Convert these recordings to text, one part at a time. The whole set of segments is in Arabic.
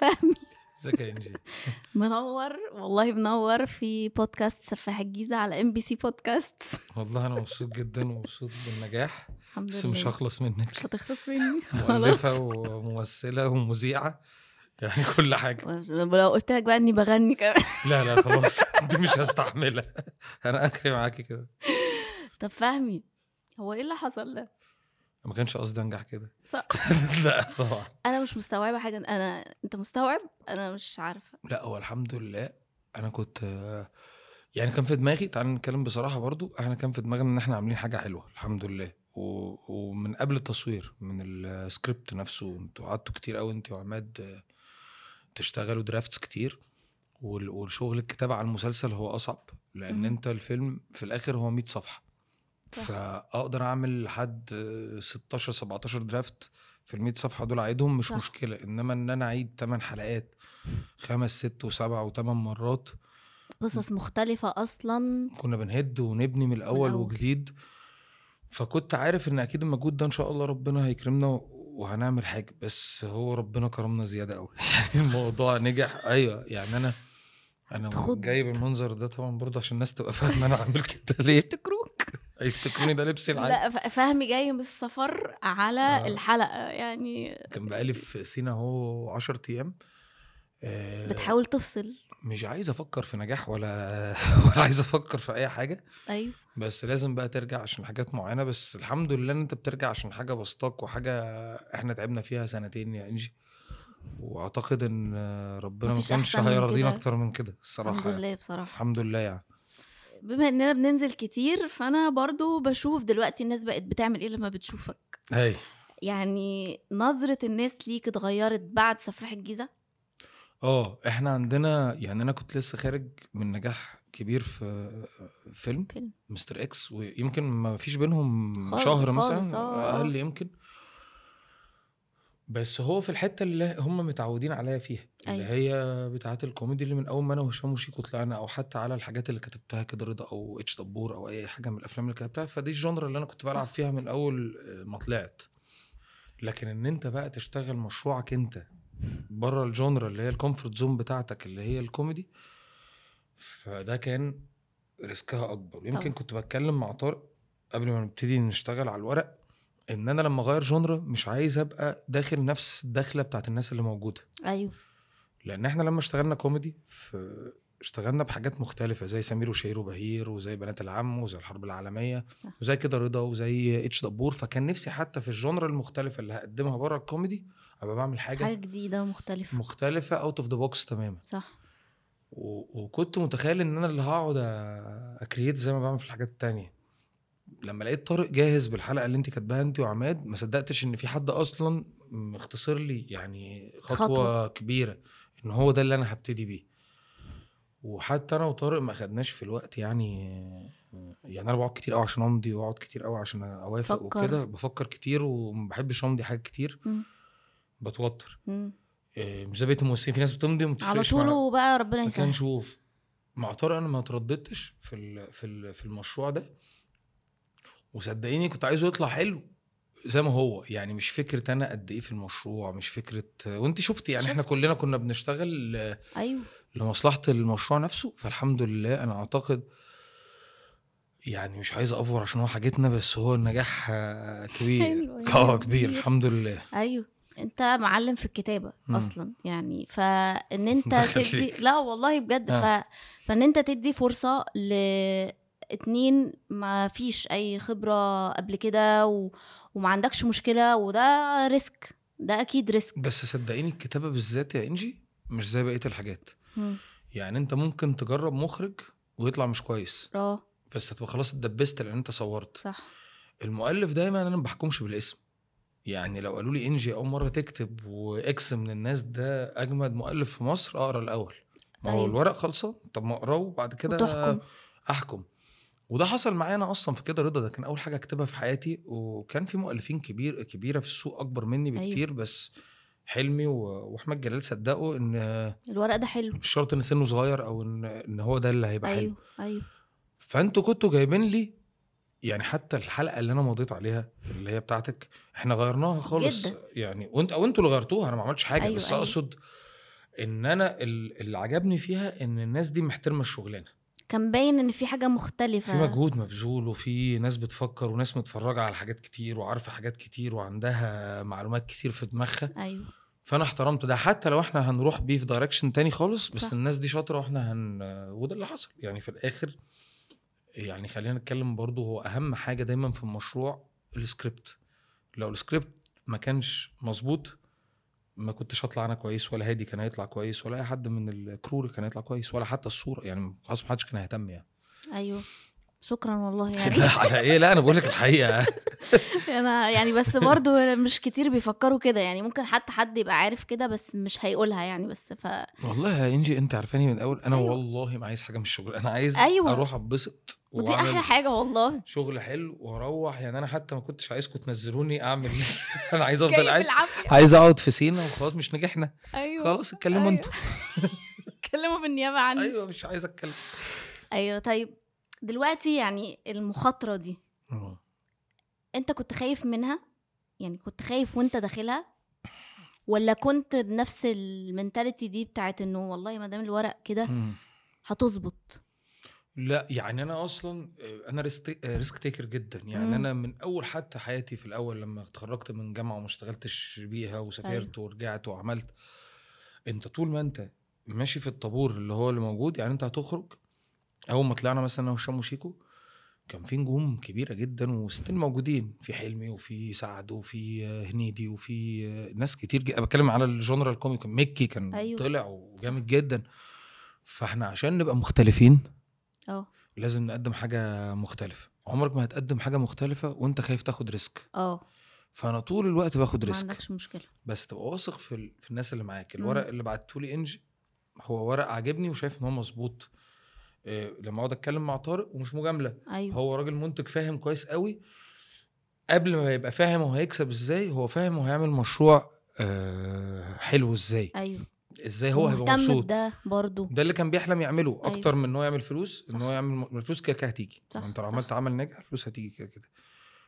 فهمي ازيك يا انجي منور والله منور في بودكاست سفاح الجيزة على MBC Podcast والله أنا مبسوط جدا ومبسوط بالنجاح. الحمد بس مش هخلص منك. مش هتخلص مني. خلاص. وممثلة ومذيعة يعني كل حاجة. لو قلت لك بقى إني بغني كمان. لا لا خلاص. دي مش هستحملها. أنا آخري معاكي كده. طب فهمي هو إيه اللي حصل ده؟ ما كانش قصدي أنجح كده صح. لا طبعا أنا مش مستوعبة حاجة أنا أنت مستوعب أنا مش عارفة لا هو الحمد لله أنا كنت يعني كان في دماغي تعالى نتكلم بصراحة برضو إحنا كان في دماغنا إن إحنا عاملين حاجة حلوة الحمد لله و... ومن قبل التصوير من السكريبت نفسه أنتوا قعدتوا كتير قوي انت وعماد تشتغلوا drafts كتير وال... والشغل الكتابه على المسلسل هو أصعب لأن. أنت الفيلم في الآخر هو 100 صفحة. فأقدر أعمل لحد 16 17 درافت في ال 100 صفحة دول أعيدهم مش صح. مشكلة. إنما إن أنا أعيد 8 حلقات خمس ست وسبع وثمان مرات. قصص مختلفة أصلا. كنا بنهد ونبني من الأول الأول. وجديد. فكنت عارف إن أكيد المجهود ده إن شاء الله ربنا هيكرمنا وهنعمل حاجة. بس هو ربنا كرمنا زيادة قوي الموضوع نجح. أيوه. يعني أنا أنا. جايب المنظر ده طبعا برضه عشان الناس تبقى فاهمة أنا عامل كده ليه. يفتكروني ده لبسي العادي. لا فهمي جاي من السفر على آه. الحلقة يعني كان بقالي في سينا أهو 10 أيام. آه، بتحاول تفصل. مش عايز أفكر في نجاح ولا ولا عايز أفكر في أي حاجة. أيوه بس لازم بقى ترجع عشان حاجات معينة. بس الحمد لله إن أنت بترجع عشان حاجة بسطاك وحاجة إحنا تعبنا فيها سنتين يا إنجي. وأعتقد إن ربنا ما كانش هيرضينا. أكتر من كده الصراحة الحمد يعني. لله بصراحة. الحمد لله يعني. بما إننا بننزل كتير فأنا برضو بشوف دلوقتي الناس بقت بتعمل إيه لما بتشوفك؟ هاي. يعني نظرة الناس ليك اتغيرت بعد سفاح الجيزة؟ آه إحنا عندنا يعني أنا كنت لسه خارج من نجاح كبير في فيلم فيلم. مستر إكس ويمكن ما فيش بينهم خالص- شهر خالص، مثلا آه. أقل يمكن. بس هو في الحتة اللي هم متعودين عليا فيها اللي أيوة. هي بتاعة الكوميدي اللي من أول ما أنا وهشام وشيكو طلعنا أو حتى على الحاجات اللي كتبتها كده رضا أو إتش دبور أو أي حاجة من الأفلام اللي كتبتها فدي ال genre اللي أنا كنت بلعب. فيها من أول ما طلعت لكن إن أنت بقى تشتغل مشروعك أنت بره ال genre اللي هي ال comfort zone بتاعتك اللي هي الكوميدي فده كان risk ها أكبر يمكن طبعا. كنت بتكلم مع طارق قبل ما نبتدي نشتغل على الورق إن أنا لما أغير genre مش عايز أبقى داخل نفس الدخلة بتاعت الناس اللي موجودة. أيوه. لأن إحنا لما اشتغلنا كوميدي في اشتغلنا بحاجات مختلفة زي سمير وشهير وبهير وزي بنات العم وزي الحرب العالمية صح. وزي كده رضا وزي اتش دبور. فكان نفسي حتى في ال genre المختلفة اللي هقدمها بره الكوميدي أبقى بعمل حاجة, حاجة جديدة ومختلفة. مختلفة out of the box تماما. صح. و... وكنت متخيل إن أنا اللي هقعد أ- أ create زي ما بعمل في الحاجات التانية. لما لقيت طارق جاهز بالحلقة اللي انت كاتباها انت وعماد ما صدقتش ان في حد أصلا مختصر لي يعني خطوة, خطوة. كبيرة إن هو ده اللي أنا هبتدي بيه وحتى أنا وطارق ما خدناش في الوقت يعني يعني أنا بقعد كتير قوي عشان أمضي وأقعد كتير قوي عشان أوافق. وكده بفكر كتير وما بحبش أمضي حاجات كتير مم. بتوتر. إيه، مش زي بقيه الممثلين في ناس بتمضي وما على طول. وبقى ربنا يسهل شوف مع طارق أنا ما ترددتش في في في المشروع ده وصدقيني كنت عايزه يطلع حلو زي ما هو يعني مش فكرة أنا قد إيه في المشروع مش فكرة وأنت شفتي يعني إحنا شفت. كلنا كنا بنشتغل ل- أيوه لمصلحة المشروع نفسه فالحمد لله أنا أعتقد يعني مش عايز أفور عشان هو حاجتنا بس هو النجاح كبير حلو، آه يعني كبير. الحمد لله أيوه أنت معلم في الكتابة مم. أصلا يعني فإن أنت تدي. لا والله بجد آه. ف... فإن أنت تدي فرصة لاتنين ما فيش أي خبرة قبل كده و... وما عندكش مشكلة وده risk ده أكيد risk. بس صدقيني الكتابة بالذات يا إنجي مش زي بقية الحاجات. مم. يعني أنت ممكن تجرب مخرج ويطلع مش كويس. آه. بس هتبقى خلاص اتدبست لأن أنت صورت. صح. المؤلف دايما أنا ما بحكمش بالاسم. يعني لو قالوا لي إنجي أول مرة تكتب وإكس من الناس ده أجمد مؤلف في مصر أقرأ الأول. ما هو أيوة. الورق خلصان طب ما أقرأه وبعد كده. أحكم. وده حصل معايا أنا أصلا في كده رضا ده كان أول حاجة أكتبها في حياتي وكان في مؤلفين كبير كبيرة في السوق أكبر مني أيوة. بكتير بس حلمي وأحمد جلال صدقوا إن الورق ده حلو مش شرط إن سنه صغير أو إن إن هو ده اللي هيبقى حلو أيوه أيوه فأنتوا كنتوا جايبين لي يعني حتى الحلقة اللي أنا مضيت عليها اللي هي بتاعتك إحنا غيرناها خالص جداً. يعني وأنت أو أنتوا اللي غيرتوها أنا ما عملتش حاجة أيوة، بس أيوة. أقصد إن أنا ال- اللي عجبني فيها إن الناس دي محترمة الشغلانة كان باين إن في حاجة مختلفة. في مجهود مبذول وفي ناس بتفكر وناس متفرجة على حاجات كتير وعارفة حاجات كتير وعندها معلومات كتير في دماغها. أيوه. فأنا احترمت ده. حتى لو إحنا هنروح بيه في direction تاني خالص بس صح. الناس دي شاطرة وإحنا هن وده اللي حصل. يعني في الآخر يعني خلينا نتكلم برضو هو أهم حاجة دايما في المشروع السكريبت لو السكريبت ما كانش مظبوط ما كنتش هطلع أنا كويس ولا هادي كان هيطلع كويس ولا أي حد من ال crew كان هيطلع كويس ولا حتى الصورة يعني خلاص ما حدش كان هيهتم يعني. أيوه. شكرا والله يعني. لا على إيه؟ لا أنا بقول لك الحقيقة. أنا يعني بس برضو مش كتير بيفكروا كده يعني ممكن حتى حد يبقى عارف كده بس مش هيقولها يعني بس ف والله يا إنجي أنت عارفاني من الأول. أنا أيوة. والله ما عايز حاجة من الشغل. أنا عايز أيوة. أروح أتبسط ودي أحلى حاجة والله. شغل حلو وأروح. يعني أنا حتى ما كنتش عايزكم تنزلوني أعمل أنا عايز أفضل قاعد. عايز أقعد في سينا وخلاص مش نجحنا. أيوه. خلاص اتكلموا أيوة. أنتوا. اتكلموا بالنيابة عني. أيوه مش عايز أتكلم. أيوه طيب. دلوقتي يعني المخاطرة دي آه. أنت كنت خايف منها يعني كنت خايف وأنت داخلها ولا كنت بنفس ال mentality دي بتاعت إنه والله ما دام الورق كده. هتظبط لا يعني أنا أصلا آه، أنا risk taker جدا يعني مم. أنا من أول حتى حياتي في الأول لما اتخرجت من جامعة وما اشتغلتش بيها وسافرت ورجعت وعملت أنت طول ما أنت ماشي في الطابور اللي هو اللي موجود يعني أنت هتخرج أول ما طلعنا مثلا أنا وهشام وشيكو كان في نجوم كبيرة جدا و still موجودين في حلمي وفي سعد وفي هنيدي وفي ناس كتير جدا. بتكلم على الجونرا ال comic مكي كان أيوة. طلع وجامد جدا. فإحنا عشان نبقى مختلفين أه. لازم نقدم حاجة مختلفة. عمرك ما هتقدم حاجة مختلفة وأنت خايف تاخد risk. أه. فأنا طول الوقت باخد ما ريسك. عندكش مشكلة. بس تبقى واثق في, ال... في الناس اللي معاك. الورق اللي بعتهولي انجي هو ورق عاجبني وشايف إن هو مظبوط. لما اقعد اتكلم مع طارق ومش مجاملة. أيوه. هو راجل منتج فاهم كويس قوي. قبل ما يبقى فاهم هو هيكسب إزاي هو فاهم هو هيعمل مشروع آه حلو إزاي. أيوه. إزاي هو هيبقى مبسوط. بده برضو ده اللي كان بيحلم يعمله أيوة. أكتر من ان هو يعمل فلوس ان صح. هو يعمل الفلوس كده كده هتيجي. انت لو. عملت عمل ناجح الفلوس هتيجي كده كده.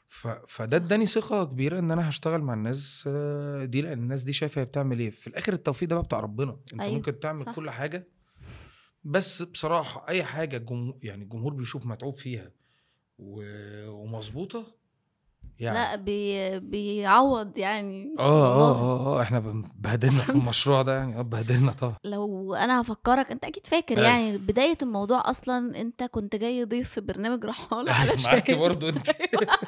ف... فده اداني ثقة كبيرة إن أنا هشتغل مع الناس آه، دي لأن الناس دي شايفة هي بتعمل إيه. في الآخر التوفيق ده بقى بتاع ربنا. أنت أيوة، ممكن تعمل صح. كل حاجة بس بصراحة أي حاجة الجمهور يعني الجمهور بيشوف متعوب فيها و... ومظبوطة يعني لا بي... بيعوض يعني آه آه. آه آه إحنا بهدلنا في المشروع ده يعني آه بهدلنا طبعا لو أنا هفكرك أنت أكيد فاكر أيوة. يعني بداية الموضوع أصلا أنت كنت جاي ضيف في برنامج رحال على معاكي. برضو أنت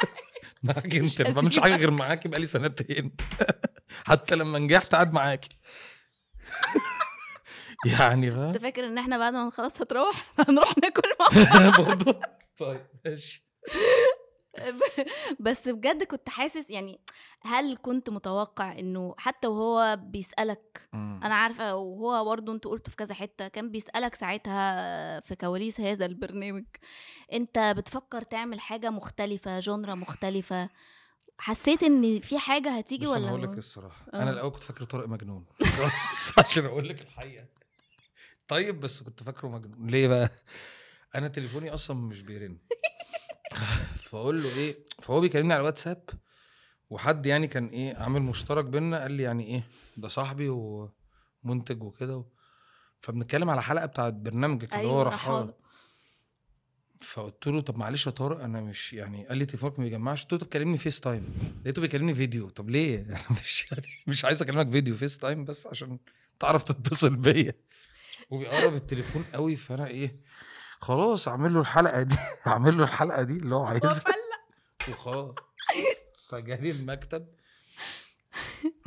معاكي مش أنت ما بعملش حاجة. غير معاكي بقالي سنتين حتى لما نجحت قاعد معاكي يعني انت فاهم فاكر ان إحنا بعد ما نخلص هتروح؟ هنروح ناكل مع برضه طيب ماشي. بس بجد كنت حاسس يعني هل كنت متوقع انه حتى وهو بيسألك أنا عارفة وهو برضه انت قلته في كذا حتة كان بيسألك ساعتها في كواليس هذا البرنامج انت بتفكر تعمل حاجة مختلفة جونرا مختلفة؟ حسيت ان في حاجة هتيجي ولا أنا هقول لك الصراحة. آه. أنا الأول كنت فاكر طارق مجنون. عشان أقول لك الحقيقة. طيب بس كنت فاكره مجنون. ليه بقى؟ أنا تليفوني أصلا مش بيرن. فأقول له إيه فهو بيكلمني على الواتساب وحد يعني كان إيه عامل مشترك بينا قال لي يعني إيه ده صاحبي ومنتج وكده و... فبنتكلم على حلقة بتاعت برنامجك اللي هو أيوة، رحالة. فقلت له طب معلش يا طارق أنا مش يعني قال لي تليفونك ما بيجمعش. قلت له طب كلمني FaceTime لقيته بيكلمني فيديو. طب ليه؟ أنا مش يعني مش عايز أكلمك فيديو FaceTime بس عشان تعرف تتصل بيا. وبيقرب التليفون قوي فأنا إيه خلاص أعمل له الحلقة دي أعمل له الحلقة دي اللي هو عايزها. وخلاص. فجالي المكتب.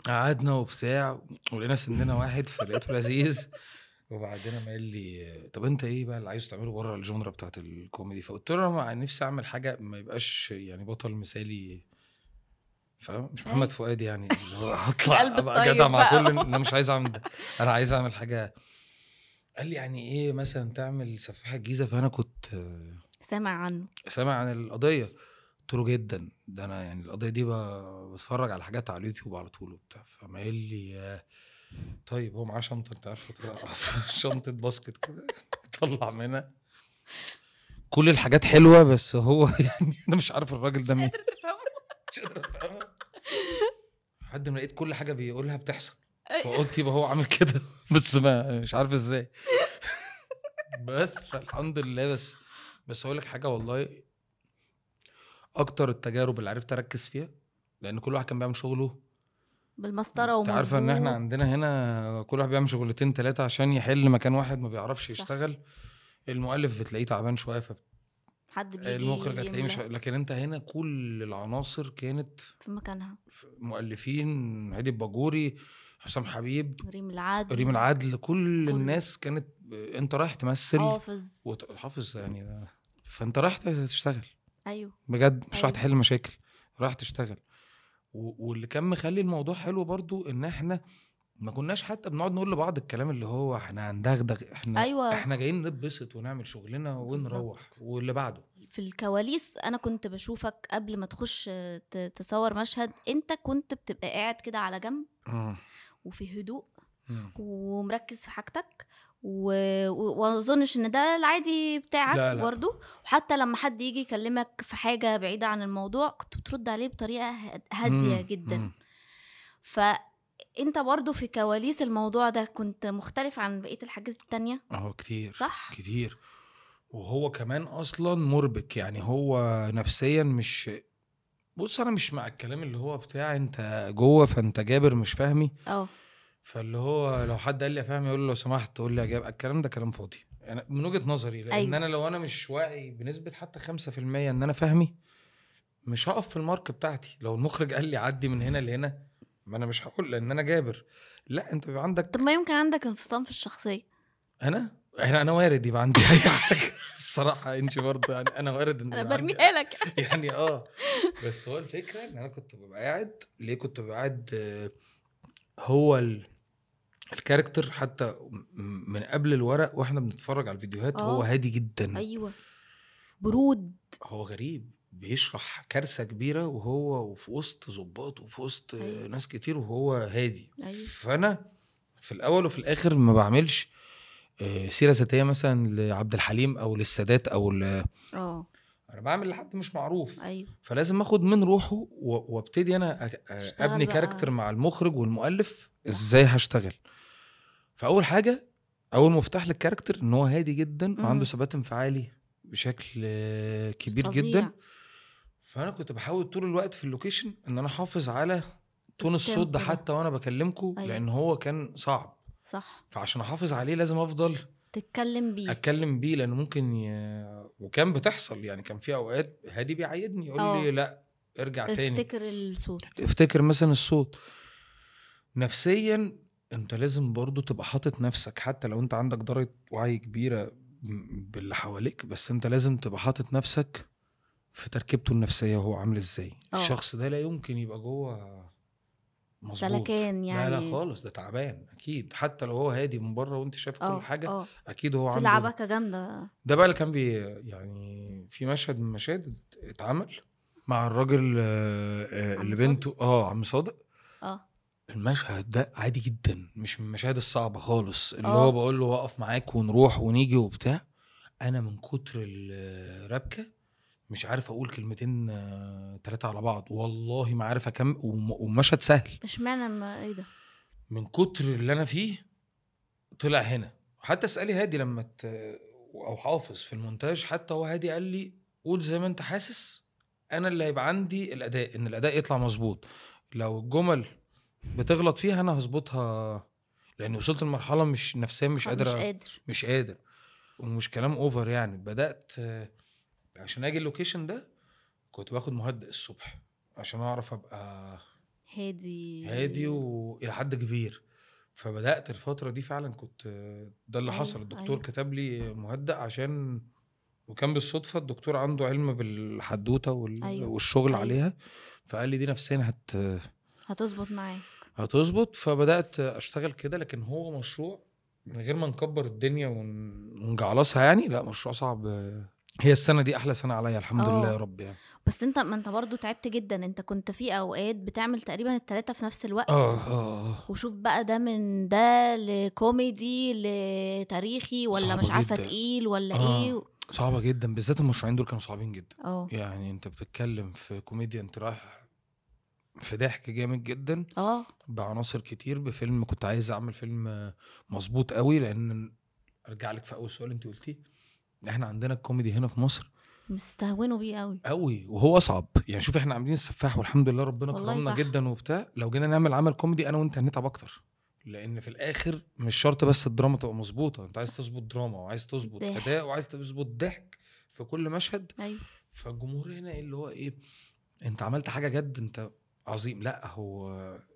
قعدنا وبتاع ولقينا سننا واحد فلقيته لذيذ. وبعدين قال لي طب أنت إيه بقى اللي عايز تعمله بره الجونرا بتاعت الكوميدي؟ فقلت له أنا نفسي أعمل حاجة ما يبقاش يعني بطل مثالي فاهم؟ مش محمد فؤاد يعني اللي هو هطلع أبقى جدع مع. كل أنا مش عايز أعمل ده. أنا عايز أعمل حاجة قال لي يعني إيه مثلا تعمل سفاحة جيزه فأنا كنت سامع عنه. سامع عن القضية. قلت له جدا. ده أنا يعني القضية دي بتفرج على حاجات على اليوتيوب على طول وبتاع. فما قال لي طيب هو معاه شنطة أنت عارف طلع شنطة باسكت كده. طلع منها. كل الحاجات حلوة بس هو يعني أنا مش عارف الراجل ده مين. قادر تفهمه مش قادر افهمها لحد ما لقيت كل حاجة بيقولها بتحصل. فقلت يبقى هو عامل كده. بس ما مش عارف إزاي. بس فالحمد لله. بس بس أقول لك حاجة والله. أكتر التجارب اللي عرفت أركز فيها لأن كل واحد كان بيعمل شغله. بالمسطرة ومظبوط عارفه إن إحنا عندنا هنا كل واحد بيعمل شغلتين ثلاثة عشان يحل مكان واحد ما بيعرفش يشتغل. المؤلف بتلاقيه تعبان شوية حد بيجي فالمخرج هتلاقيه مش لكن أنت هنا كل العناصر كانت في مكانها. مؤلفين هادي الباجوري حسام حبيب ريم العادل ريم العدل كل كل- الناس كانت انت رايح تمثل حافظ. وت- حافظ يعني ده فانت رايح تشتغل. أيوه. بجد مش رايح أيوة. تحل مشاكل رايح تشتغل. و- واللي كان مخلي الموضوع حلو برضو إن إحنا ما كناش حتى بنقعد نقول لبعض الكلام اللي هو إحنا هندغدغ إحنا أيوة. إحنا جايين نتبسط ونعمل شغلنا ونروح بالظبط. واللي بعده. في الكواليس أنا كنت بشوفك قبل ما تخش تصور مشهد أنت كنت بتبقى قاعد كده على جنب وفي هدوء. ومركز في حاجتك و- و- وأظنش إن ده العادي بتاعك لا، لا. برضه وحتى لما حد يجي يكلمك في حاجة بعيدة عن الموضوع كنت بترد عليه بطريقة هاد- هادية. جدا مم. فانت برضه في كواليس الموضوع ده كنت مختلف عن بقية الحاجات التانية آه كتير صح؟ كتير وهو كمان أصلا مربك يعني هو نفسيا مش بص أنا مش مع الكلام اللي هو بتاع أنت جوه فأنت جابر مش فاهمي. أه. فاللي هو لو حد قال لي يا فهمي يقول له لو سمحت قول لي يا جاب الكلام ده كلام فاضي. يعني من وجهة نظري لأن أيوة. أنا لو أنا مش واعي بنسبة حتى 5% إن أنا فهمي مش هقف في المارك بتاعتي. لو المخرج قال لي عدي من هنا لهنا ما أنا مش هقول لأن أنا جابر. لا أنت بيبقى عندك طب ما يمكن عندك انفصام في الشخصية. أنا؟ أنا أنا وارد يبقى عندي أي حاجة. الصراحة انت برضه يعني أنا وارد إن أنا برميها لك. يعني آه. بس هو الفكرة إن أنا كنت ببقى قاعد ليه كنت ببقى قاعد آه، هو ال... الكاركتر حتى من قبل الورق وإحنا بنتفرج على الفيديوهات هو آه. هادي جدا. أيوه. برود. هو غريب بيشرح كارثة كبيرة وهو وفي وسط ظباط وفي وسط أيوة. ناس كتير وهو هادي. أيوة. فأنا في الأول وفي الآخر ما بعملش سيرة ذاتية مثلا لعبد الحليم أو للسادات أو ل... آه أنا بعمل لحد مش معروف أيوه فلازم آخد من روحه وابتدي أنا أبني. character مع المخرج والمؤلف إزاي هشتغل فأول حاجة أول مفتاح لل character إن هو هادي جدا. وعنده ثبات انفعالي بشكل آه، كبير فظيع. جدا فأنا كنت بحاول طول الوقت في ال location إن أنا أحافظ على tone الصوت ده. حتى وأنا بكلمكم أيوة. لأن هو كان صعب صح. فعشان أحافظ عليه لازم أفضل تتكلم بيه. أتكلم بيه لأن ممكن ي... وكان بتحصل يعني كان في أوقات هادي بيعيدني يقول لي آه. لأ ارجع تاني. افتكر الصوت افتكر مثلا الصوت. نفسيا أنت لازم برضو تبقى حاطط نفسك حتى لو أنت عندك درجة وعي كبيرة م- باللي حواليك بس أنت لازم تبقى حاطط نفسك في تركيبته النفسية وهو عامل إزاي. آه. الشخص ده لا يمكن يبقى جوه مظبوط. سلكان لا لا يعني. خالص ده تعبان أكيد. حتى لو هو هادي من بره وأنت شايف كل حاجة آه. أكيد هو في عنده لعبكة جامدة. ده بقى اللي كان بي يعني في مشهد من المشاهد اتعمل مع الراجل آه، آه، اللي؟ بنته آه عم صادق. آه. المشهد ده عادي جدا مش من المشاهد الصعبة خالص اللي آه. هو بقول له وقف معاك ونروح ونيجي وبتاع. أنا من كتر الربكة مش عارف أقول كلمتين آه، تلاتة على بعض. والله ما عارف اكمل وم- ومشهد سهل. اشمعنى ما إيه ده؟ من كتر اللي أنا فيه طلع هنا. حتى اسألي هادي لما ت... أو حافظ في المونتاج حتى هو هادي قال لي قول زي ما أنت حاسس أنا اللي هيبقى عندي الأداء إن الأداء يطلع مظبوط. لو الجمل بتغلط فيها أنا هظبطها لأن وصلت لمرحلة مش نفسيا مش آه، قادر مش قادر. مش قادر. ومش كلام over يعني. بدأت آه، عشان أجي ال location ده كنت باخد مهدئ الصبح عشان اعرف ابقى هادي. هادي وإلى حد كبير. فبدأت الفترة دي فعلا كنت ده اللي أيوة، حصل. الدكتور أيوة. كتب لي مهدئ عشان وكان بالصدفة الدكتور عنده علم بالحدوتة وال... أيوة، والشغل أيوة. عليها. فقال لي دي نفسيا هت هتظبط معاك. هتظبط. فبدأت أشتغل كده لكن هو مشروع من غير ما نكبر الدنيا ونجعلصها يعني لا مشروع صعب هي السنة دي أحلى سنة عليا الحمد أوه. لله يا رب يعني. بس أنت ما أنت برضو تعبت جدا. أنت كنت في أوقات بتعمل تقريبا التلاتة في نفس الوقت. آه آه. وشوف بقى ده من ده لكوميدي لتاريخي ولا مش عارفة تقيل ولا آه. إيه؟ صعبة جدا بالذات المشروعين دول كانوا صعبين جدا. آه. يعني أنت بتتكلم في كوميديا انت رايح في ضحك جامد جدا آه. بعناصر كتير بفيلم كنت عايز أعمل فيلم مظبوط قوي لأن أرجع لك في أول سؤال أنت قلتيه. إحنا عندنا الكوميدي هنا في مصر مستهونوا بيه قوي. قوي وهو اصعب يعني شوف إحنا عاملين السفاح والحمد لله ربنا كرمنا جدا وبتاع. لو جينا نعمل عمل كوميدي أنا وأنت هنتعب أكتر. لأن في الآخر مش شرط بس الدراما تبقى مظبوطة. أنت عايز تظبط دراما وعايز تظبط أداء وعايز تظبط ضحك في كل مشهد. أيوه. فالجمهور هنا اللي هو إيه أنت عملت حاجة جد أنت عظيم. لأ هو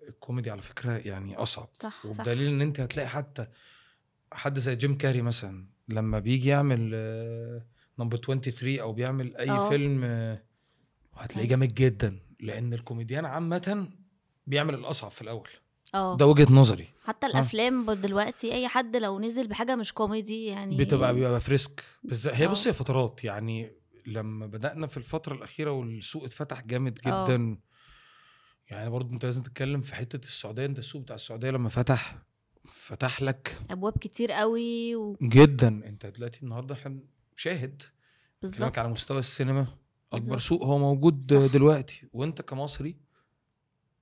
الكوميدي على فكرة يعني أصعب. صح. وبدليل إن أنت هتلاقي حتى حد زي جيم كاري مثلا لما بيجي يعمل number 23 أو بيعمل أي أوه. فيلم هتلاقيه أيوه. جامد جدا لأن الكوميديان عامة بيعمل الأصعب في الأول. آه. ده وجهة نظري. حتى الأفلام دلوقتي أي حد لو نزل بحاجة مش كوميدي يعني بتبقى بيبقى ف risk بالذات هي بصي فترات. يعني لما بدأنا في الفترة الأخيرة والسوق اتفتح جامد جدا أوه. يعني برضه أنت لازم تتكلم في حتة السعودية. أنت السوق بتاع السعودية لما فتح فتح لك أبواب كتير قوي و... جدا. أنت دلوقتي النهارده إحنا شاهد بالظبط. على مستوى السينما. أكبر بالزبط. سوق هو موجود صح. دلوقتي. وأنت كمصري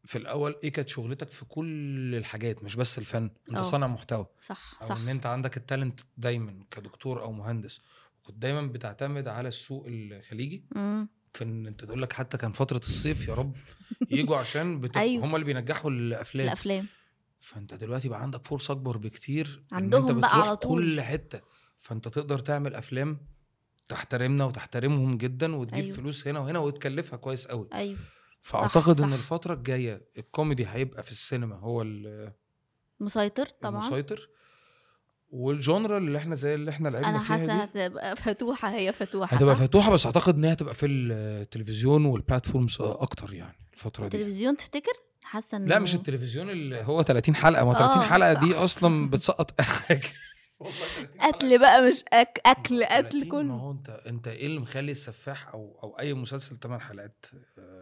في الأول إيه كانت شغلتك في كل الحاجات مش بس الفن. أنت أوه. صانع محتوى. صح أو صح. إن أنت عندك التالنت دايما كدكتور أو مهندس. كنت دايما بتعتمد على السوق الخليجي. مم. في إن أنت تقول لك حتى كان فترة الصيف يا رب يجوا عشان بتبقى أيوه. هم اللي بينجحوا الأفلام. الأفلام. فانت دلوقتي بقى عندك فرصة أكبر بكتير عندهم إن أنت بقى على طول. كل حتة. فأنت تقدر تعمل أفلام تحترمنا وتحترمهم جدا وتجيب أيوه. فلوس هنا وهنا وتكلفها كويس قوي أيوه. فأعتقد صح إن صح. الفترة الجاية الكوميدي هيبقى في السينما هو مسيطر طبعا. مسيطر والجونرا اللي إحنا زي اللي إحنا لعبنا أنا فيها حاسة هتبقى فتوحة هي فتوحة هتبقى فتوحة بس أعتقد إن هي هتبقى في التلفزيون والبلاتفورمز أكتر يعني الفترة دي. التلفزيون تفتكر؟ حاسة انه لا مش التلفزيون اللي هو 30 حلقة. ما 30 حلقة دي أصلا بتسقط حاجة. قتل بقى مش أك... أكل قتل كله. ما هو أنت أنت إيه اللي مخلي السفاح أو أو أي مسلسل 8 حلقات؟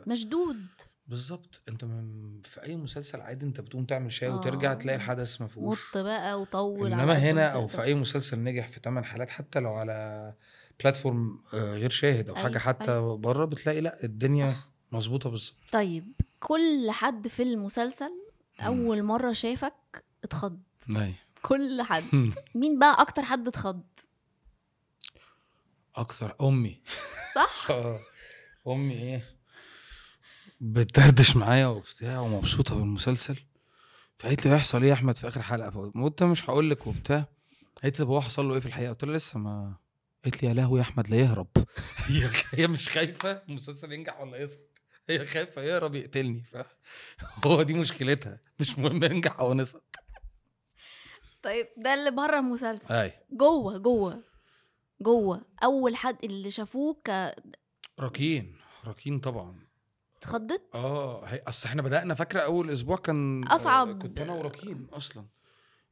مشدود. بالظبط. أنت من في أي مسلسل عادي أنت بتقوم تعمل شاي وترجع تلاقي الحدث ما فيهوش. مط بقى وطول إنما هنا أو في أي مسلسل نجح في 8 حلقات حتى لو على بلاتفورم غير شاهد أو. حاجة حتى. بره بتلاقي لأ الدنيا مظبوطة بالظبط. طيب كل حد في المسلسل أول مرة شافك اتخض. أيوه كل حد. مين بقى أكتر حد اتخض؟ أكتر أمي. صح؟ أمي إيه؟ بتدردش معايا وبتاع ومبسوطة بالمسلسل. فقالت لي هيحصل إيه يا أحمد في آخر حلقة؟ فقلت مش هقول لك وبتاع. قالت لي طب هو حصل له إيه في الحقيقة؟ قلت لها لسه ما قالت لي يا لهوي يا أحمد لا يهرب. هي هي مش خايفة المسلسل ينجح ولا يسقط؟ هي خايفة يهرب يقتلني فهو دي مشكلتها مش مهم ينجح أو نسقط طيب ده اللي بره المسلسل. أي. جوه جوه جوه. أول حد اللي شافوه ك راكين راكين طبعا. اتخضت؟ آه هي أصل إحنا بدأنا فاكرة أول أسبوع كان أصعب. كنت أنا وراكين أصلا.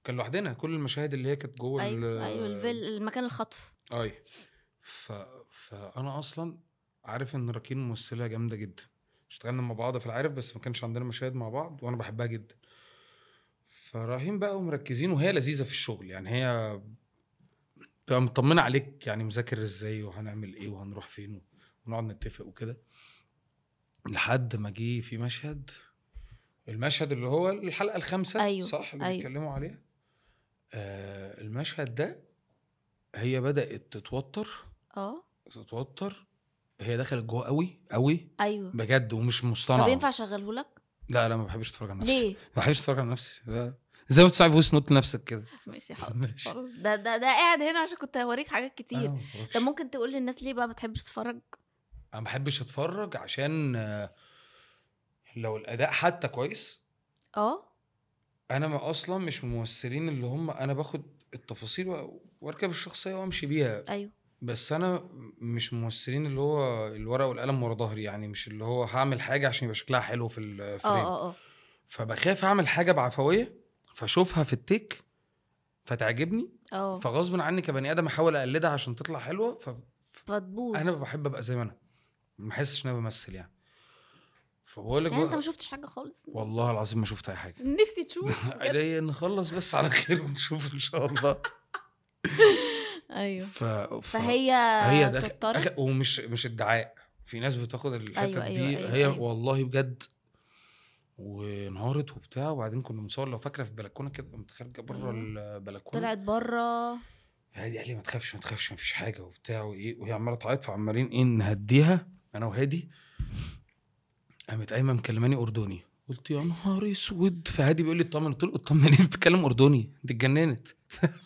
كان لوحدنا كل المشاهد اللي هي كانت جوه أيوه أيوه الفيل المكان الخطف. أي. ف... فأنا أصلا عارف إن راكين ممثلة جامدة جدا. اشتغلنا مع بعض في العارف بس ما كانش عندنا مشاهد مع بعض وأنا بحبها جدا. فرايحين بقى ومركزين وهي لذيذة في الشغل يعني هي بتبقى مطمنة عليك يعني مذاكر إزاي وهنعمل إيه وهنروح فين ونقعد نتفق وكده. لحد ما جه في مشهد المشهد اللي هو الحلقة الخامسة أيوه. صح؟ اللي أيوه. بيتكلموا عليها؟ آه المشهد ده هي بدأت تتوتر. آه. تتوتر هي دخلت جوه قوي قوي أيوه. بجد ومش مصطنعة. طب ينفع أشغله لك؟ لا لا ما بحبش أتفرج على نفسي. ليه؟ ما بحبش أتفرج على نفسي. لا. زي ما تسمع voice note لنفسك كده؟ ماشي حاضر. ده ده ده قاعد هنا عشان كنت هوريك حاجات كتير. آه طب ممكن تقول للناس ليه بقى ما بتحبش تتفرج؟ أنا ما بحبش أتفرج عشان لو الأداء حتى كويس. آه. أنا ما أصلا مش ممثلين اللي هم أنا باخد التفاصيل وأركب الشخصية وأمشي بيها. أيوه. بس أنا مش ممثلين اللي هو الورق والقلم ورا ظهري يعني مش اللي هو هعمل حاجة عشان يبقى شكلها حلو في الفريم. آه آه. فبخاف أعمل حاجة بعفوية فاشوفها في التيك فتعجبني آه. فغصب عني كبني آدم أحاول أقلدها عشان تطلع حلوة ف... فتبوظ. أنا بحب أبقى زي ما أنا ما أحسش إن أنا بمثل يعني. فبقول لك يعني أنت ما شفتش حاجة خالص؟ والله العظيم ما شفت أي حاجة. نفسي تشوف. عليا نخلص بس على خير ونشوف إن شاء الله. أيوه. ف... ف... فهي هي ده. ومش مش ادعاء في ناس بتاخد الحتة أيوة، دي أيوة، أيوة، هي أيوة. والله بجد وانهارت وبتاع وبعدين كنا بنصور لو فاكرة في البلكونة كده قمت خارجه بره. البلكونة؟ طلعت بره. فهادي قال لي ما تخافش ما تخافش ما فيش حاجة وبتاع وإيه وهي عمالة تعيط فعمالين إيه نهديها أنا وهادي. قامت قايمة مكلماني أردني. قلت يا نهار أسود. فهادي بيقول لي اطمن قلت له اطمن أنت بتتكلم أردني؟ أنت اتجننت.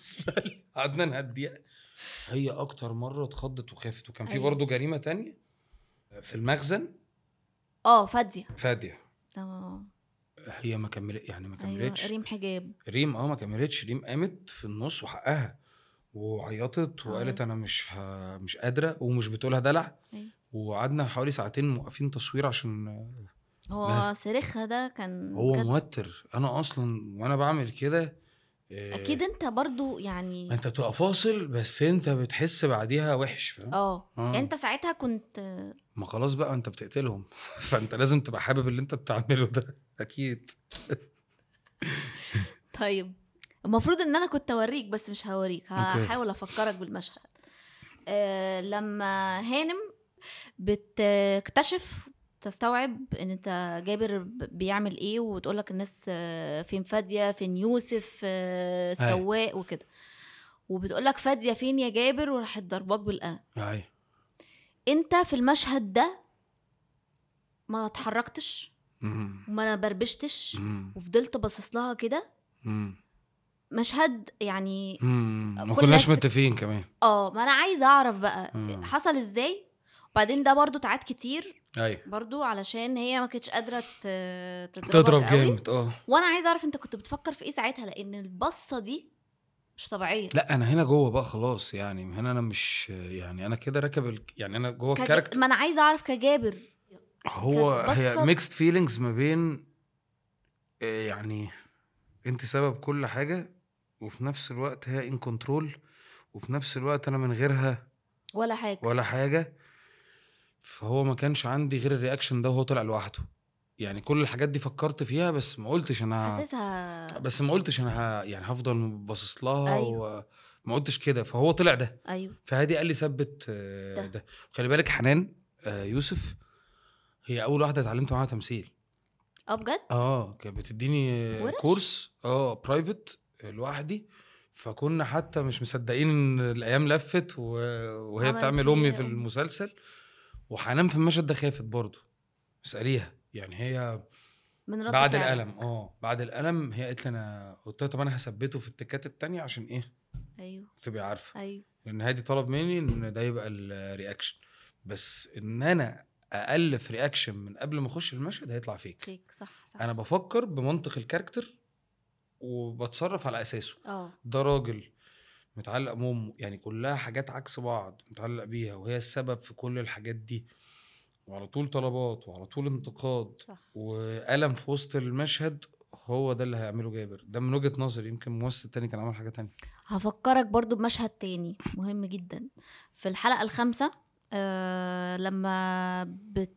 قعدنا نهديها. هي أكتر مرة اتخضت وخافت. وكان في أيوة. برضه جريمة تانية في المخزن. آه فادية. فادية. آه هي ما كملت يعني ما أيوه كملتش. ريم حجاب. ريم آه ما كملتش. ريم قامت في النص وحقها وعيطت وقالت عيطت. أنا مش ه... مش قادرة ومش بتقولها. دلع أيوة. وقعدنا حوالي ساعتين موقفين تصوير عشان هو. صريخها ده كان هو بجد- موتر. أنا أصلا وأنا بعمل كده آه، أكيد أنت برضو يعني أنت بتبقى فاصل بس أنت بتحس بعديها وحش فاهم؟ آه. آه. يعني أنت ساعتها كنت ما خلاص بقى أنت بتقتلهم. فأنت لازم تبقى حابب اللي أنت بتعمله ده. أكيد. طيب المفروض إن أنا كنت أوريك بس مش هوريك. هحاول أفكرك بالمشهد. آه لما هانم بتكتشف تستوعب إن أنت جابر بيعمل إيه وتقول لك الناس آه، فين فادية فين يوسف آه، سواق وكده وبتقول لك فادية فين يا جابر وراحت ضرباك بالقلم اي أنت في المشهد ده ما اتحركتش. وما بربشتش. وفضلت باصص لها كده. مشهد يعني. ما كناش متفقين كمان آه ما أنا عايزة أعرف بقى مم. حصل إزاي وبعدين ده برضو تعاد كتير أيوه. برضو علشان هي ما كانتش قادرة تضرب قوي. جامد آه. وأنا عايزة أعرف أنت كنت بتفكر في إيه ساعتها؟ لأن البصة دي مش طبيعية. لا أنا هنا جوه بقى خلاص يعني هنا أنا مش يعني أنا كده راكب ال... يعني أنا جوه كج- ال character ما أنا عايزة أعرف كجابر. هو هي ميكست فيلينجز ما بين آه، يعني أنت سبب كل حاجة وفي نفس الوقت هي in control وفي نفس الوقت أنا من غيرها ولا حاجة. ولا حاجة. فهو ما كانش عندي غير ال reaction ده وهو طلع لوحده يعني كل الحاجات دي فكرت فيها بس ما قلتش أنا حاسسها بس ما قلتش أنا ه... يعني هفضل باصص لها أيوة. وما قلتش كده فهو طلع ده أيوه فهادي قال لي ثبت آه، ده. ده خلي بالك حنان آه، يوسف هي أول واحدة اتعلمت معاها تمثيل آه بجد آه كانت بتديني ورش؟ كورس آه برايفت لوحدي فكنا حتى مش مصدقين إن الأيام لفت و... وهي بتعمل أمي في؟ المسلسل وحنان في المشهد ده خافت برضه. اسأليها. يعني هي من رد بعد فعلك. الألم. آه بعد الألم هي قالت لي أنا قلت لها طب أنا هثبته في التكات التانية عشان إيه؟ أيوه. تبقي عارفة. أيوه. لأن هادي طلب مني إن ده يبقى ال reaction بس إن أنا الف reaction من قبل ما أخش المشهد هيطلع فيك فيك صح صح. أنا بفكر بمنطق ال character وبتصرف على أساسه. آه. ده راجل متعلق بامه يعني كلها حاجات عكس بعض متعلق بيها وهي السبب في كل الحاجات دي. وعلى طول طلبات وعلى طول انتقاد صح. وألم في وسط المشهد هو ده اللي هيعمله جابر. ده من وجهة نظري يمكن ممثل تاني كان عمل حاجة تانية. هفكرك برضو بمشهد تاني مهم جدا. في الحلقة الخامسة آه لما بت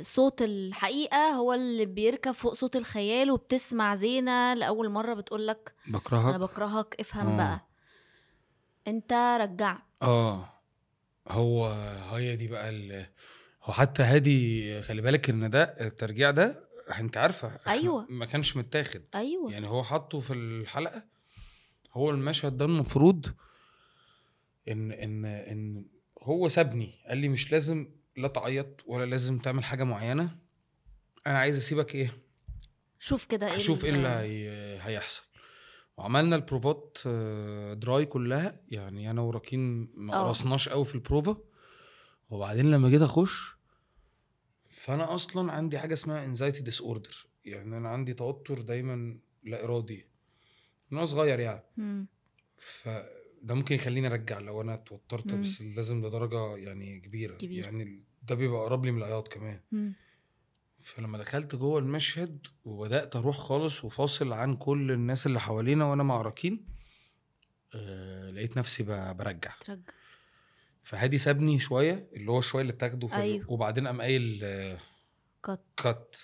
صوت الحقيقة هو اللي بيركب فوق صوت الخيال وبتسمع زينة لأول مرة بتقولك أنا بكرهك؟ بكرهك افهم آه. بقى. أنت رجعت. آه هو هي دي بقى ال... هو حتى هادي خلي بالك إن ده الترجيع ده أنت عارفة أيوة. ما كانش متاخد. أيوة. يعني هو حطه في الحلقة هو المشهد ده المفروض إن إن إن هو سابني قال لي مش لازم لا تعيط ولا لازم تعمل حاجة معينة أنا عايز أسيبك إيه؟ شوف كده إيه هشوف إيه ال- اللي هي... هيحصل. وعملنا البروفات آه، دراي كلها يعني أنا وراكين ما آه. قرصناش قوي في البروفا وبعدين لما جيت أخش فأنا أصلا عندي حاجة اسمها anxiety disorder يعني أنا عندي توتر دايما لا إرادي من وأنا صغير يعني مم. فده ممكن يخليني أرجع لو أنا اتوترت. بس لازم لدرجة يعني كبيرة كبيرة. يعني ده بيبقى قرب لي من العياط كمان مم. فلما دخلت جوه المشهد وبدأت أروح خالص وفاصل عن كل الناس اللي حوالينا وأنا مع راكين آه لقيت نفسي برجع. ترجع. فهادي سابني شوية اللي هو شوية اللي اتاخده في أيوه. وبعدين قام قايل آه، كات كات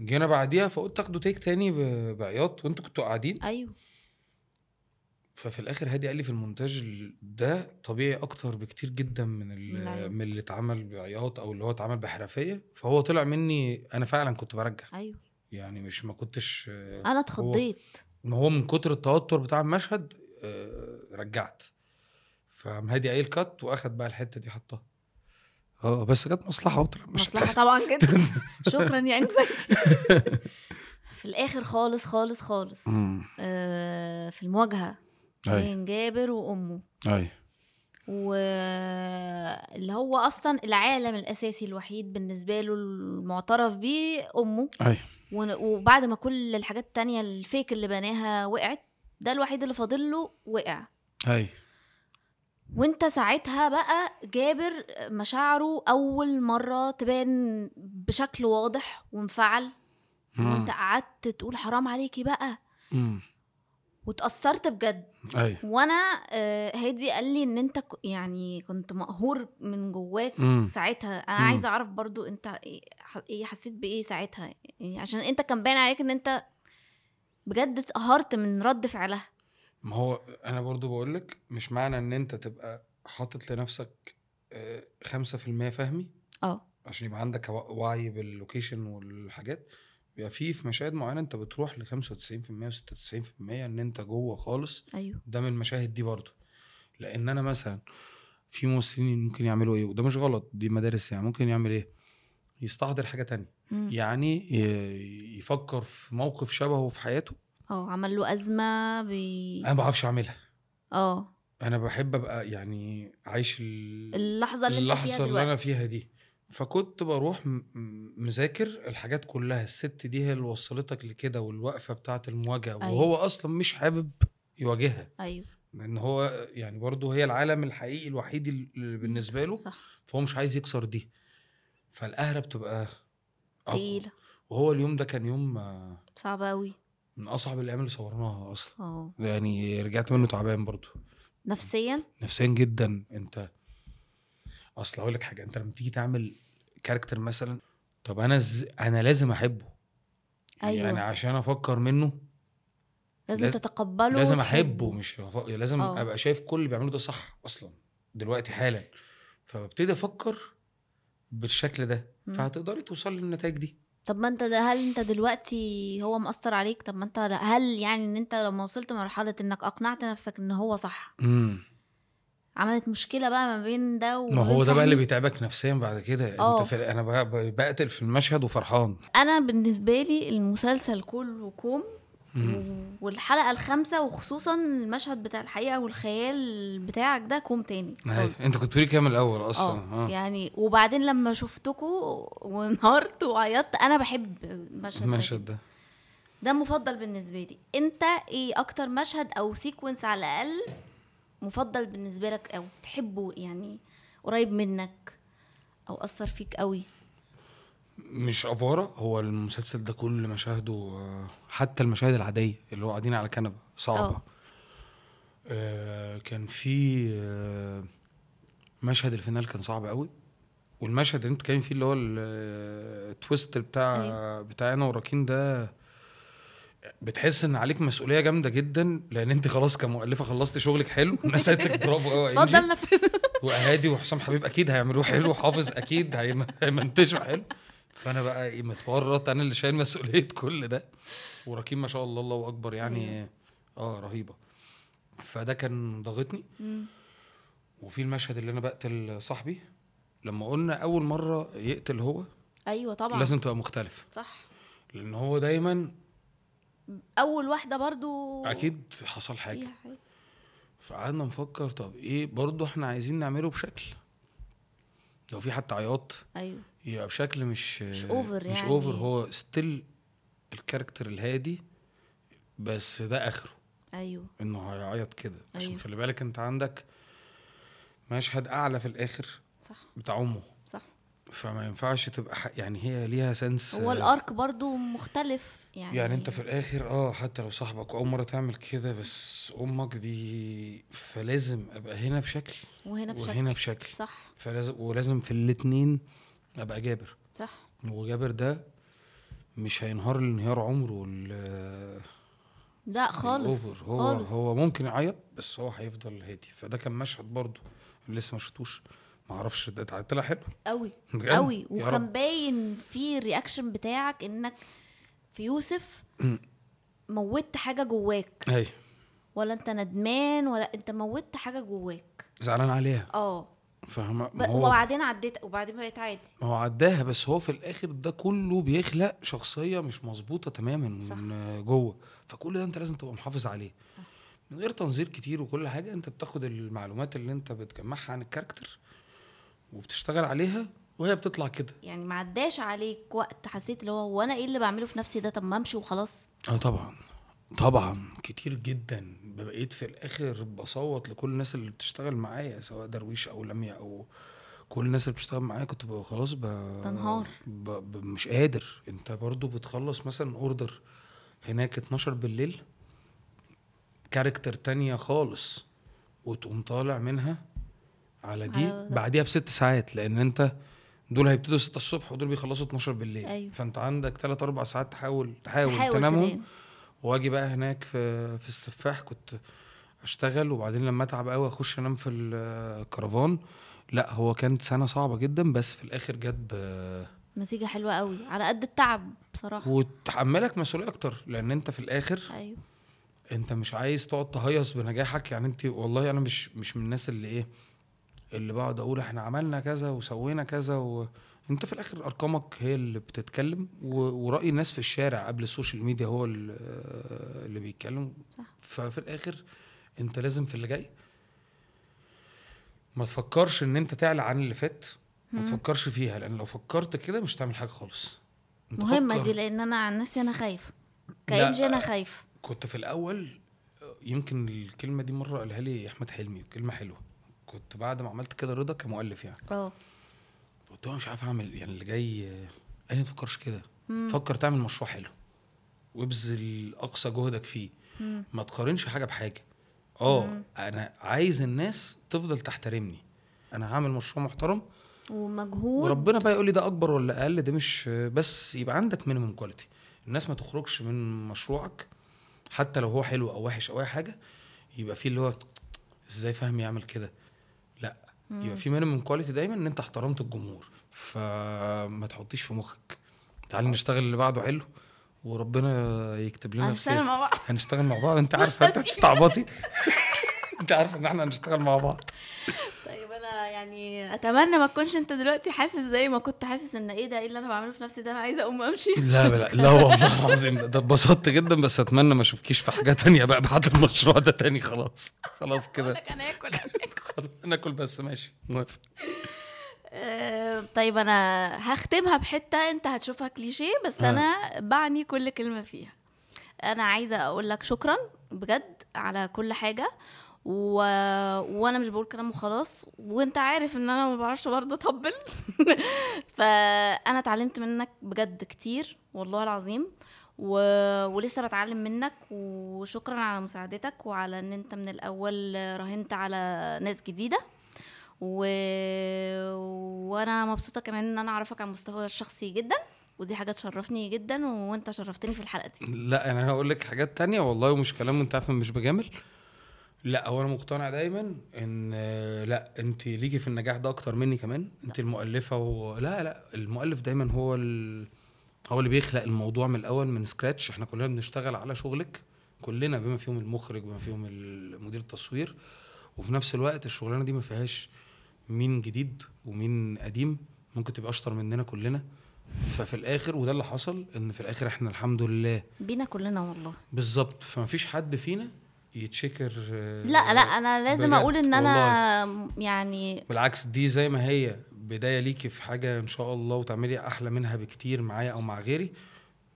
جينا بعديها فقلت تاخده تيك تاني بعياط وانتوا كنتوا قاعدين. أيوه. ففي الآخر هادي قال لي في المونتاج ال- ده طبيعي أكتر بكتير جدا من من اللي اتعمل بعياط أو اللي هو اتعمل بحرفية. فهو طلع مني أنا فعلا كنت برجع. أيوه. يعني مش ما كنتش آه، أنا اتخضيت. ان هو من كتر التوتر بتاع المشهد آه، رجعت. فقام هادي قايل كات وأخد بقى الحتة دي حطها. آه بس كانت مصلحة وطلع مش مصلحة طبعا جدا. شكرا يا انكزايتي في الآخر خالص خالص خالص آه في المواجهة. بين جابر وأمه. أي. واللي هو أصلا العالم الأساسي الوحيد بالنسبة له المعترف بيه أمه. أي. ون- وبعد ما كل الحاجات التانية الفيك اللي بناها وقعت ده الوحيد اللي فاضل له وقع. أي. وأنت ساعتها بقى جابر مشاعره أول مرة تبان بشكل واضح وانفعل. وأنت قعدت تقول حرام عليكي بقى. واتأثرت بجد. اي وأنا آه، هادي قال لي إن أنت يعني كنت مقهور من جواك ساعتها. أنا مم. عايزه أعرف برضو أنت إيه إيه حسيت بإيه ساعتها؟ يعني عشان أنت كان باين عليك إن أنت بجد اتقهرت من رد فعلها. ما هو أنا برضو بقول لك مش معنى إن أنت تبقى حاطط لنفسك آه، 5% فهمي؟ آه. عشان يبقى عندك وعي بال location والحاجات. بيبقى في في مشاهد معينة انت بتروح ل 95% و96% ان انت جوه خالص أيوه. ده من المشاهد دي برضو لأن أنا مثلا في ممثلين ممكن يعملوا إيه وده مش غلط دي مدارس يعني ممكن يعمل إيه؟ يستحضر حاجة تانية. مم. يعني يفكر في موقف شبهه في حياته. آه عمل له أزمة بي أنا ما بعرفش أعملها. آه. أنا بحب أبقى يعني عايش ال... اللحظة اللي اللحظة اللي دلوقتي. أنا فيها دي. فكنت بروح مذاكر الحاجات كلها. الست دي هي اللي وصلتك لكده والوقفة بتاعة المواجهة أيوة. وهو أصلا مش حابب يواجهها. أيوه. لأن هو يعني برضه هي العالم الحقيقي الوحيد اللي بالنسبة له صح. فهو مش عايز يكسر دي. فالقهرة بتبقى. تقيلة. وهو اليوم ده كان يوم آه، صعبه قوي من أصعب الأيام اللي صورناها أصلا. آه. يعني رجعت منه تعبان برضه. نفسيا؟ نفسيا جدا. أنت أصل أقول لك حاجة أنت لما تيجي تعمل كاركتر مثلا طب أنا ز... أنا لازم أحبه أيوة. يعني عشان أفكر منه لازم لاز- تتقبله لازم. أحبه مش هف... لازم آه. أبقى شايف كل اللي بيعمله ده صح أصلا دلوقتي حالا فببتدي أفكر بالشكل ده. فهتقدري توصلي للنتائج دي طب ما أنت ده هل أنت دلوقتي هو مأثر عليك طب ما أنت هل يعني إن أنت لما وصلت مرحلة إنك أقنعت نفسك إن هو صح امم عملت مشكلة بقى ما بين ده وما هو ده بقى اللي؟ بيتعبك نفسيا بعد كده. انت في... أنا بقى بقتل في المشهد وفرحان أنا بالنسبة لي المسلسل كله كوم مم. و- والحلقة الخامسة وخصوصا المشهد بتاع الحقيقة والخيال بتاعك ده كوم تاني. انت كنت بتقولي كام الأول أصلا آه يعني وبعدين لما شفتكوا وانهارت وعيطت أنا بحب المشهد ده المشهد ده ده مفضل بالنسبة لي أنت إيه أكتر مشهد أو sequence على الأقل مفضل بالنسبة لك أو تحبه يعني قريب منك أو أثر فيك قوي مش أوفرة هو المسلسل ده كل مشاهده آه، حتى المشاهد العادية اللي هو قاعدين على كنبة صعبة أه. آه كان في آه مشهد ال final كان صعب قوي والمشهد اللي انت كان فيه اللي هو آه، ال twist بتاع أيوة. بتاع أنا وراكين ده بتحس إن عليك مسؤولية جامدة جدا لأن أنت خلاص كمؤلفة خلصتي شغلك حلو. لك برافو قوي. اتفضل نفذ وأهادي وحسام حبيب أكيد هيعملوه حلو حافظ أكيد هيم- هيمنتجوا حلو. فأنا بقى إيه متورط أنا اللي شايل مسؤولية كل ده. وركيم ما شاء الله الله أكبر يعني. آه رهيبة. فده كان ضاغطني. وفي المشهد اللي أنا بقتل صاحبي لما قلنا أول مرة يقتل هو أيوه طبعا. لازم تبقى مختلفة. صح. لأن هو دايما أول واحدة برضو أكيد حصل حاجة. فقعدنا نفكر طب إيه؟ برضه إحنا عايزين نعمله بشكل. لو في حتى عياط أيوه. يبقى بشكل مش مش over مش يعني. over هو still ال character الهادي بس ده آخره. أيوه. إنه هيعيط كده. عشان أيوه. خلي بالك أنت عندك مشهد أعلى في الآخر صح. بتاع أمه. فما ينفعش تبقى ح... يعني هي ليها سنس هو الأرك برضو مختلف يعني يعني انت في الآخر آه حتى لو صاحبك واول مره تعمل كده بس أمك دي فلازم أبقى هنا بشكل وهنا بشكل وهنا بشكل. صح. فلازم ولازم في الاتنين أبقى جابر. صح. وجابر ده مش هينهار الانهيار عمره لا خالص. هو خالص. هو ممكن يعيط بس هو هيفضل هادي. فده كان مشهد برضه لسه ما شفتوش. ما أعرفش ده طلع حلو. قوي قوي. وكان. باين في الرياكشن بتاعك إنك في يوسف. موتت حاجة جواك. أيوه ولا أنت ندمان ولا أنت موتت حاجة جواك. زعلان عليها. آه. فاهمة؟ ب- هو وبعدين عديت وبعدين بقيت عادي. ما هو عداها بس هو في الآخر ده كله بيخلق شخصية مش مظبوطة تماما صح. من جوه. فكل ده أنت لازم تبقى محافظ عليه. صح. من غير تنظير كتير وكل حاجة أنت بتاخد المعلومات اللي أنت بتجمعها عن ال character وبتشتغل عليها وهي بتطلع كده. يعني ما عداش عليك وقت حسيت اللي هو هو أنا إيه اللي بعمله في نفسي ده؟ طب ما امشي وخلاص. آه طبعا طبعا كتير جدا. بقيت في الآخر بصوت لكل الناس اللي بتشتغل معايا سواء درويش أو لميا أو كل الناس اللي بتشتغل معايا. كنت خلاص ب... تنهار. ب... ب... مش قادر. انت برضو بتخلص مثلا order هناك 12 بالليل كاركتر تانية خالص وتقوم طالع منها على دي على. بعديها بست ساعات لأن أنت دول هيبتدوا 6 الصبح ودول بيخلصوا 12 بالليل أيوة. فأنت عندك 3 4 ساعات تحاول تحاول, تحاول تنامهم تنام. وأجي بقى هناك في في السفاح كنت أشتغل وبعدين لما أتعب قوي أخش أنام في الكرفان لا هو كانت سنة صعبة جدا بس في الآخر جت نتيجة حلوة قوي على قد التعب بصراحة وتحملك مسؤولية أكتر لأن أنت في الآخر أيوه أنت مش عايز تقعد تهيص بنجاحك يعني أنت والله أنا مش مش من الناس اللي إيه اللي بقعد أقول إحنا عملنا كذا وسوينا كذا و... أنت في الآخر أرقامك هي اللي بتتكلم و... ورأي الناس في الشارع قبل السوشيال ميديا هو ال- اللي بيتكلم صح. ففي الآخر أنت لازم في اللي جاي ما تفكرش إن أنت تعلى عن اللي فات ما. تفكرش فيها لأن لو فكرت كده مش هتعمل حاجة خالص مهمة. دي لأن أنا عن نفسي أنا خايفه كانجي أنا خايفه كنت في الأول يمكن الكلمة دي مرة قالها لي أحمد حلمي كلمة حلوة كنت بعد ما عملت كده رضا كمؤلف يعني. آه. قلت له مش عارف أعمل يعني اللي جاي قال لي ما تفكرش كده. فكر تعمل مشروع حلو وابذل أقصى جهدك فيه. مم. ما تقارنش حاجة بحاجة. آه. أنا عايز الناس تفضل تحترمني. أنا هعمل مشروع محترم. ومجهود. وربنا بقى يقول لي ده أكبر ولا أقل ده مش بس يبقى عندك minimum quality الناس ما تخرجش من مشروعك حتى لو هو حلو أو وحش أو أي حاجة يبقى فيه اللي هو إزاي فاهم يعمل كده؟ يبقى في minimum quality دايما إن أنت احترمت الجمهور. فما تحطيش في مخك. تعالي نشتغل اللي بعده حلو وربنا يكتب لنا هنشتغل. مع بعض. هنشتغل مع بعض. أنت عارفه أنت. هتستعبطي. أنت عارفه إن إحنا هنشتغل مع بعض. يعني أتمنى ما تكونش أنت دلوقتي حاسس زي ما كنت حاسس إن إيه ده إيه اللي أنا بعمله في نفسي ده؟ أنا عايزة أقوم أمشي. لا لا لا والله العظيم ده اتبسطت جدا بس أتمنى ما أشوفكيش في حاجة تانية بقى بعد المشروع ده تاني خلاص خلاص كده. أنا آكل. خلاص ناكل بس ماشي موافق. آه، طيب أنا هختمها بحتة أنت هتشوفها كليشيه بس آه. أنا بعني كل كلمة فيها. أنا عايزة أقول لك شكرا بجد على كل حاجة. و... وأنا مش بقول كلام وخلاص. وأنت عارف إن أنا ما بعرفش برضه أطبل. فأنا اتعلمت منك بجد كتير والله العظيم. و... ولسه بتعلم منك. وشكرا على مساعدتك وعلى إن أنت من الأول راهنت على ناس جديدة. و... وأنا مبسوطة كمان إن أنا أعرفك على المستوى الشخصي جدا. ودي حاجة تشرفني جدا وأنت شرفتني في الحلقة دي. لا يعني أنا هقول لك حاجات تانية والله ومش كلام انت عارفه مش بجامل. لا هو أنا مقتنع دايما إن لا أنت ليكي في النجاح ده أكتر مني كمان. أنت المؤلفة و... لا لا المؤلف دايما هو ال... هو اللي بيخلق الموضوع من الأول من سكراتش إحنا كلنا بنشتغل على شغلك كلنا بما فيهم المخرج بما فيهم مدير التصوير. وفي نفس الوقت الشغلانة دي ما فيهاش مين جديد ومين قديم ممكن تبقى أشطر مننا كلنا. ففي الآخر وده اللي حصل إن في الآخر إحنا الحمد لله بينا كلنا والله. بالظبط. فما فيش حد فينا يتشكر آه، لا لا أنا لازم أقول إن والله. أنا يعني بالعكس دي زي ما هي بداية ليكي في حاجة إن شاء الله وتعملي أحلى منها بكتير معايا أو مع غيري.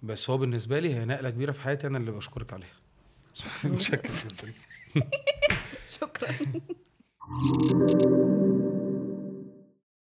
بس هو بالنسبة لي هي نقلة كبيرة في حياتي أنا اللي بشكرك عليها. شكرا.